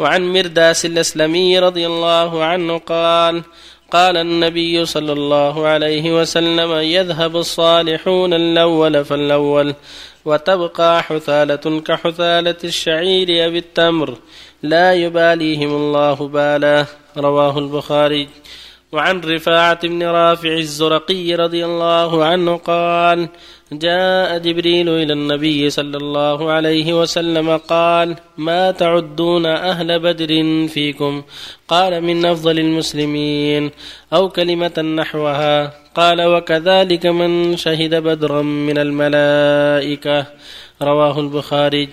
وعن مرداس الأسلمي رضي الله عنه قال قال النبي صلى الله عليه وسلم يذهب الصالحون الأول فالأول وتبقى حثالة كحثالة الشعير أو التمر لا يباليهم الله بالا. رواه البخاري. وعن رفاعة بن رافع الزرقي رضي الله عنه قال جاء جبريل إلى النبي صلى الله عليه وسلم قال ما تعدون أهل بدر فيكم؟ قال من أفضل المسلمين. أو كلمة نحوها قال وكذلك من شهد بدرا من الملائكة. رواه البخاري.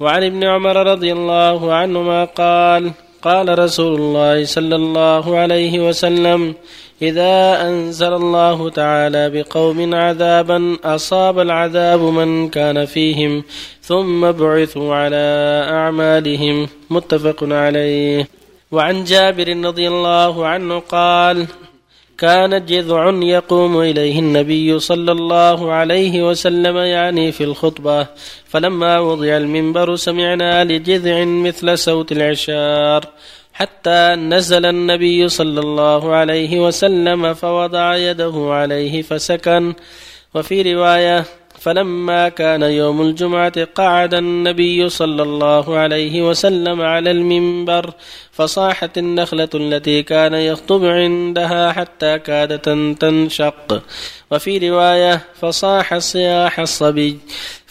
وعن ابن عمر رضي الله عنهما قال قال رسول الله صلى الله عليه وسلم إذا أنزل الله تعالى بقوم عذابا أصاب العذاب من كان فيهم ثم بعثوا على أعمالهم. متفق عليه. وعن جابر رضي الله عنه قال كان جذع يقوم إليه النبي صلى الله عليه وسلم يعني في الخطبة فلما وضع المنبر سمعنا لجذع مثل صوت العشار حتى نزل النبي صلى الله عليه وسلم فوضع يده عليه فسكن. وفي رواية فلما كان يوم الجمعة قعد النبي صلى الله عليه وسلم على المنبر فصاحت النخلة التي كان يخطب عندها حتى كادت تنشق. وفي رواية فصاح صياح الصبي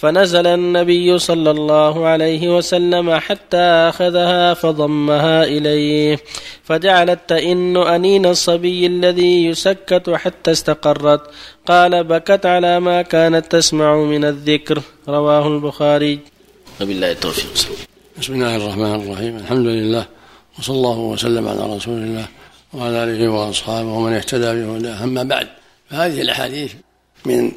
فنزل النبي صلى الله عليه وسلم حتى أخذها فضمها إليه فجعلت تئن أنين الصبي الذي يسكت حتى استقرت. قال بكت على ما كانت تسمع من الذكر. رواه البخاري. وبالله التوفيق. بسم الله الرحمن الرحيم. الحمد لله وصلى الله وسلم على رسول الله وعلى آله وأصحابه ومن اهتدى بهداه. أما بعد فهذه الأحاديث من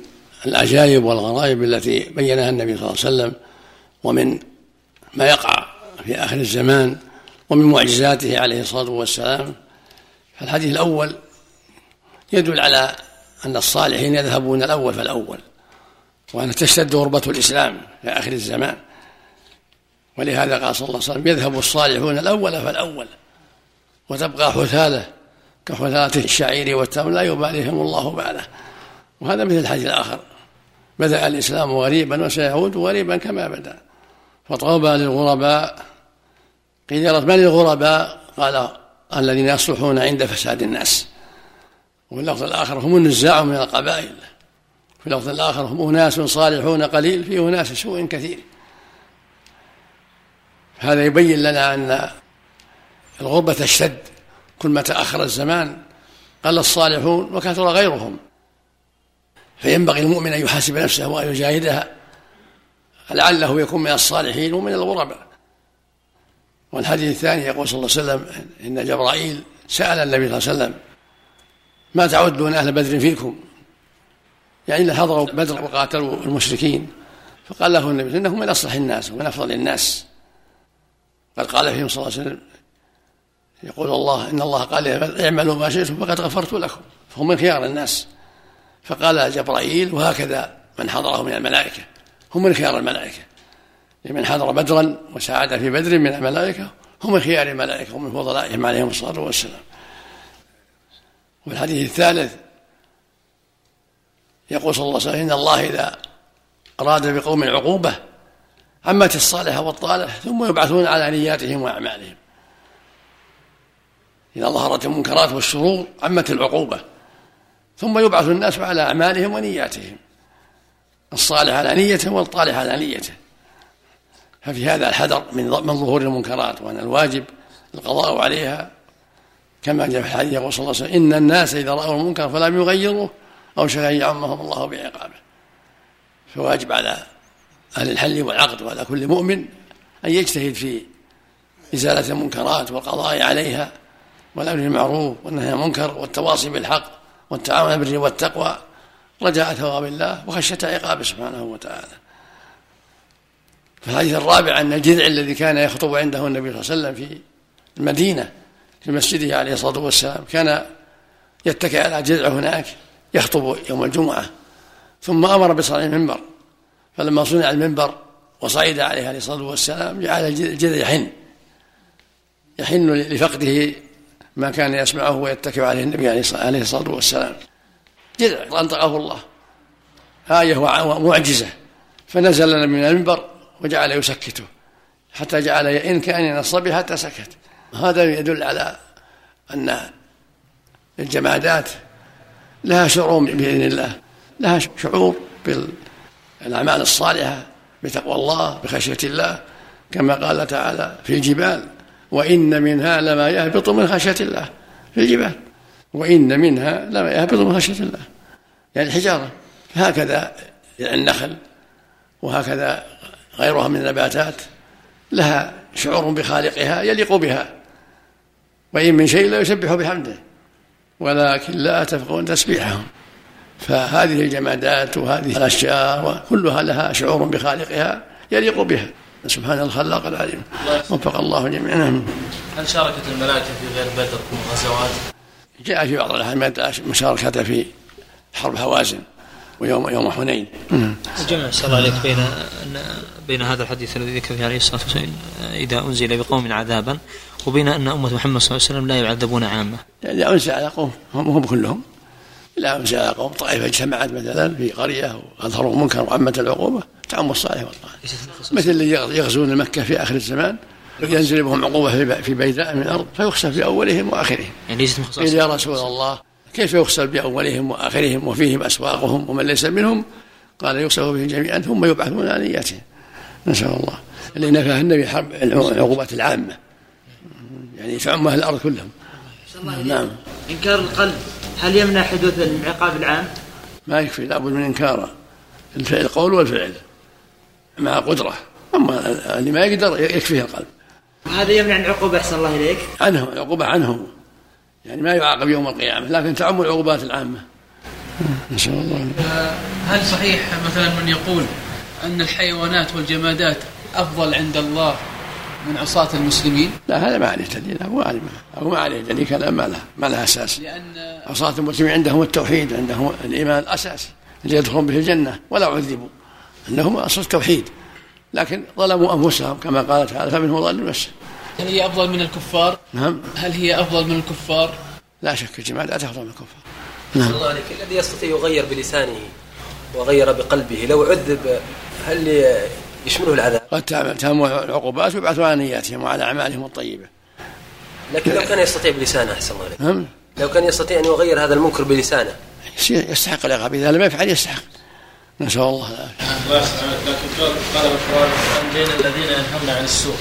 العجائب والغرائب التي بينها النبي صلى الله عليه وسلم ومن ما يقع في آخر الزمان ومن معجزاته عليه الصلاة والسلام. فالحديث الأول يدل على أن الصالحين يذهبون الأول فالأول وأن تشتد غربة الإسلام في آخر الزمان. ولهذا قال صلى الله عليه وسلم يذهب الصالحون الأول فالأول وتبقى حثاله كحثالة الشعير والتمر لا يباليهم الله باله وهذا مثل الحديث الآخر. بدأ الإسلام غريبا وسيعود غريبا كما بدأ. فطوبى للغرباء قيل من الغرباء؟ قال الذين يصلحون عند فساد الناس. وفي اللفظ الآخر هم النزاع من القبائل. في اللفظ الآخر هم أناس صالحون قليل في أناس سوء كثير. هذا يبين لنا أن الغربة تشتد. كل ما تأخر الزمان قل الصالحون وكثر غيرهم. فينبغي المؤمن أن يحاسب نفسه وأن يجاهدها لعله يكون من الصالحين ومن الغرباء. والحديث الثاني يقول صلى الله عليه وسلم إن جبرائيل سأل النبي صلى الله عليه وسلم ما تعدون أهل بدر فيكم؟ يعني حضروا بدر وقاتلوا المشركين. فقال له النبي إنهم من أصلح الناس ومن أفضل الناس. قد قال فيهم صلى الله عليه وسلم يقول الله إن الله قال اعملوا ما شئتم فقد غفرت لكم. فهم من خيار الناس. فقال جبرائيل وهكذا من حضره من الملائكة. هم من خيار الملائكة. لمن حضر بدرا وساعد في بدر من الملائكة هم من خيار الملائكة ومن فضلائهم عليهم الصلاة والسلام. والحديث الثالث يقول صلى الله عليه وسلم إن الله إذا أراد بقوم عقوبة عمت الصالحة والطالح ثم يبعثون على نياتهم وأعمالهم. إذا ظهرت المنكرات والشرور عمت العقوبة. ظم يبعث الناس على أعمالهم ونياتهم الصالح على نيته والطالح على نيته. ففي هذا الحذر من من ظهور المنكرات وأن الواجب القضاء عليها. كما جاء في الحديث يقول صلى الله عليه وسلم إن الناس إذا رأوا المنكر فلم يغيروه أوشك أن يعمهم الله بعقابه. فواجب على أهل الحل والعقد وعلى كل مؤمن أن يجتهد في إزالة المنكرات والقضاء عليها والأمر بالمعروف والنهي عن المنكر والتواصي بالحق. والتعاون بالبر والتقوى رجاء ثواب الله وخشية عقابه سبحانه وتعالى. في الحديث الرابع أن الجذع الذي كان يخطب عنده النبي صلى الله عليه وسلم في المدينة في مسجده عليه الصلاة والسلام كان يتكئ على جذع هناك يخطب يوم الجمعة. ثم أمر بصنع المنبر. فلما صنع المنبر وصعد عليه عليه الصلاة والسلام جعل الجذع يحن يحن لفقده ما كان يسمعه ويتكئ عليه النبي عليه الصلاة والسلام. جذع أنطقه الله. آية ومعجزة فنزل من المنبر وجعل يسكته حتى جعل يئن كان الصبي حتى سكت. هذا يدل على أن الجمادات لها شعور بإذن الله. لها شعور بالأعمال الصالحة بتقوى الله بخشية الله كما قال تعالى في الجبال وإن منها لما يهبط من خشية الله في الجبال. وإن منها لما يهبط من خشية الله. يعني الحجارة. هكذا النخل. وهكذا غيرها من النباتات. لها شعور بخالقها يليق بها. وإن من شيء لا يسبح بحمده. ولكن لا تفقهون تسبيحهم. فهذه الجمادات وهذه الأشجار كلها لها شعور بخالقها يليق بها. سبحان الخلاق العليم وفق الله جميعا. هل شاركت الملائكة في غير بدر وغزوات؟ جاء في بعض الأحاديث مشاركة في حرب هوازن ويوم يوم حنين. الجمع صلى الله عليك. بين بين هذا الحديث الذي ذكر فيه عليه الصلاة والسلام إذا أنزل بقوم عذابا وبين أن أمة محمد صلى الله عليه وسلم لا يعذبون عامة. إذا أنزل على قوم هم كلهم. لا أنزل على قوم طائفة اجتمعت مثلا في قرية واظهروا منكر وعمت العقوبة تعم الصالح والطالح مثل اللي يغزون مكة في آخر الزمان ينزل بهم عقوبة في بيداء من الأرض فيخسف في أولهم وآخرهم. يعني ليست قيل يا رسول الله. كيف يغسل بأولهم وآخرهم وفيهم أسواقهم ومن ليس منهم؟ قال يغسل بهم جميعا ثم يبعثون على نياتهم. نسأل الله. اللي نفاه النبي حرب العقوبات العامة. يعني تعم أهل الأرض كلهم. نعم. إنكار القلب هل يمنع حدوث العقاب العام؟ ما يكفي لابد من إنكاره. القول والفعل. مع قدرة. أما اللي ما يقدر يكفيه القلب. وهذا يمنع العقوبة أحسن الله إليك. عنه العقوبة عنه. يعني ما يعاقب يوم القيامة لكن تعم العقوبات العامة. نسأل الله. هل صحيح مثلا من يقول أن الحيوانات والجمادات أفضل عند الله من عصاة المسلمين؟ لا هذا ما عليه دليل هو عليه هو ما عليه دليل كلام ما له ما له أساس. لأن عصاة المسلمين عندهم التوحيد عندهم الإيمان الأساسي اللي يدخلون به الجنة ولا عذبوا. أنهم أصل التوحيد لكن ظلموا أنفسهم كما قال تعالى فمنهم ظالم نفسه. هل هي أفضل من الكفار؟ نعم. هل هي أفضل من الكفار؟ لا شك الجماعة لا أفضل من الكفار. نعم. الله عليك. الذي يستطيع يغير بلسانه وغير بقلبه لو عذب هل يشمله العذاب؟ قد تهم العقوبات ويبعث على نياتهم وعلى أعمالهم الطيبة. لكن لو كان يستطيع بلسانه أحسن الله عليك. نعم. لو كان يستطيع أن يغير هذا المنكر بلسانه. يستحق العقاب. إذا لم يفعل يستحق. نسأل الله العافية. لكن قال القرآن بين الذين ينهون عن السوء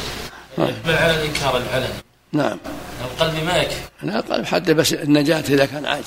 يقبل على الإنكار العلني نعم. القلب ما يكفي القلب حتى بس النجاة إذا كان عاجز.